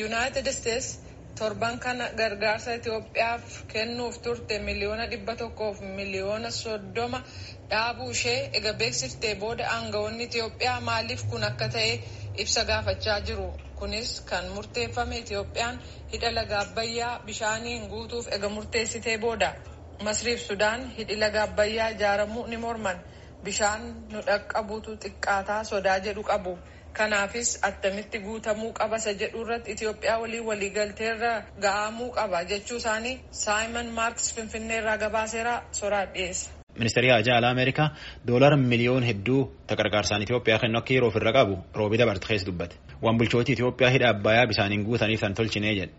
yuunaayitid isteets torban kana gargaarsa itiyoophiyaaf kennuuf turte miliyoona dhibba tokkoof miliyoona soddoma dhaabuu ishee ega beeksiftee booda aangawoonni itiyoophiyaa maaliif kun akka ta'e ibsa gaafachaa jiru? Kunis kan murteeffame itiyoophiyaan hidha laga abbayyaa bishaaniin guutuuf ega murteessitee booda. Masriif sudaan hidhi laga abbayyaa ijaaramuu ni morman. Bishaan nu dhaqqabuutu xiqqaataa sodaa jedhu qabu. Kanaafis attamitti guutamuu qaba isa jedhu irratti itiyoophiyaa waliin waliigalteerra ga'amuu qaba jechuu isaanii saayimon maarks finfinneerraa gabaaseera soraa dhiyeessa. ministeerri haajaa alaa ameerikaa doolara miliyoon hedduu gargaarsaan itiyoophiyaa kennu akka yeroo ofirra qabu roobii dabarte keessa dubbate waan bulchooti itiyoophiyaa hidha abbayyaa bishaaniin guutaniif tan tolchinee jedhe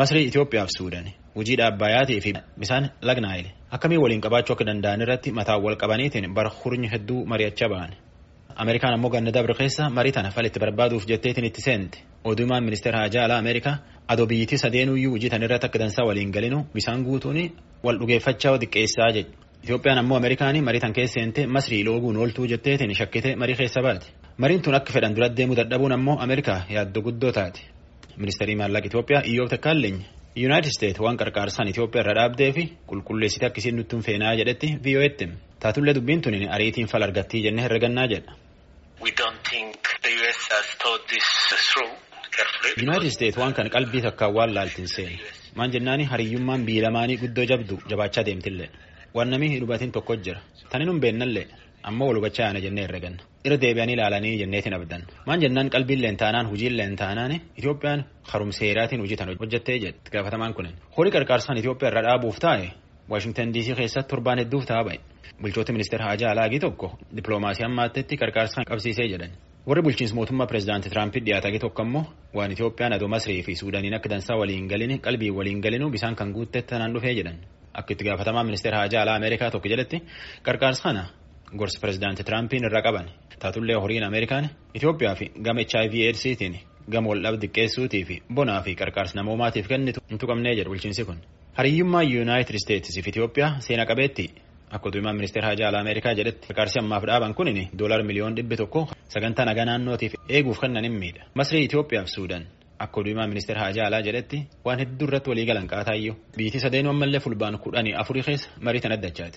masrii itiyoophiyaaf suudan hojii abbayyaatii fi bishaan lagnaayil akkamii waliin qabaachuu akka danda'an irratti mataa wal qabaniitiin bara hurnyi hedduu mari'achaa ba'an. Ameerikaan ammoo ganna dabre keessa marii tana falitti barbaaduuf jetteetiin itti seente oduumaan ministeera haajaa alaa Ameerikaa adoo biyyittii sadeenuyyuu hojii tan irratti akka dansaa waliin galinu bisaan guutuun wal dhugeeffachaa xiqqeessaa jedhe. Itoophiyaan ammoo Ameerikaanii marii tan keessa seente masrii looguun ooltuu jetteetiin shakkite marii keessa baate. Mariin tun akka fedhan dura deemuu dadhabuun ammoo Ameerikaa yaaddoo guddoo taate. Ministeerii maallaqa Itoophiyaa Iyyoob Takkaalleeny Yuunaayitid Isteet waan qarqaarsaan Itoophiyaa irra dhaabdee fi qulqulleessite akkasiin nutti hin feenaa jedhetti VOA'tti taatullee dubbiin tun ariitiin fal argattii jennee herregannaa jedha. Yuunaayitid Isteet waan kana qalbii takkaan waan laaltiin seene. Maan jennaani hariyyummaan biyya lamaanii guddoo jabdu jabaachaa deemtillee. Waan namni dhubatiin tokko jira. Tanin hin beennallee. Ammoo wal hubachaa yaana jennee herreganna irra deebi'anii ilaalanii jenneetiin abdan. Maan jennaan qalbiin leentaanaan hujii leentaanaan Itoophiyaan harumseeraatiin hojii tan hojjettee jedhe gaafatamaan kunin horii qarqaarsaan Itoophiyaa irra dhaabuuf taa'e Waashingtan DC keessatti torbaan hedduu ta'a ba'e bulchoota ministeera haajaa alaagii tokko dippiloomaasii ammaattetti qarqaarsaan qabsiisee jedhan warri bulchiinsa mootummaa pireezidaantii Tiraampii dhiyaatanii tokko ammoo waan Itoophiyaan adoo Masrii fi Suudaaniin akka dansaa waliin galini qalbii waliin galinu bisaan kan guuttetti tanaan dhufee jedhan akka itti gaafatamaa ministeera haajaa alaa Ameerikaa tokko jedhetti qarqaarsa kana gorsa pireezidaantii Tiraampin irra qaban taatullee horiin Ameerikaan Itoophiyaa fi gama HIV AIDSiitiin gama wal dhabde xiqqeessuutii fi bonaa fi qarqaarsa namoomaatiif kennitu hin tuqamnee jedhu bulchiinsi kun hariyyummaa Yuunaayitid Isteetsi fi Itoophiyaa seena qabeetti akka oduumaan ministeera haajaa alaa Ameerikaa jedhetti. Qarqaarsi ammaaf dhaaban kunin doolar miliyoon dhibbi tokko sagantaa nagaa naannootiif eeguuf kennan hin miidha Masrii Itoophiyaa fi Suudaan. Akka oduumaan ministeera haajaa alaa jedhetti waan hedduu irratti walii galan qaataayyuu. Biitii sadeenuu ammallee fulbaan kudhanii afurii keessa marii tan addachaati.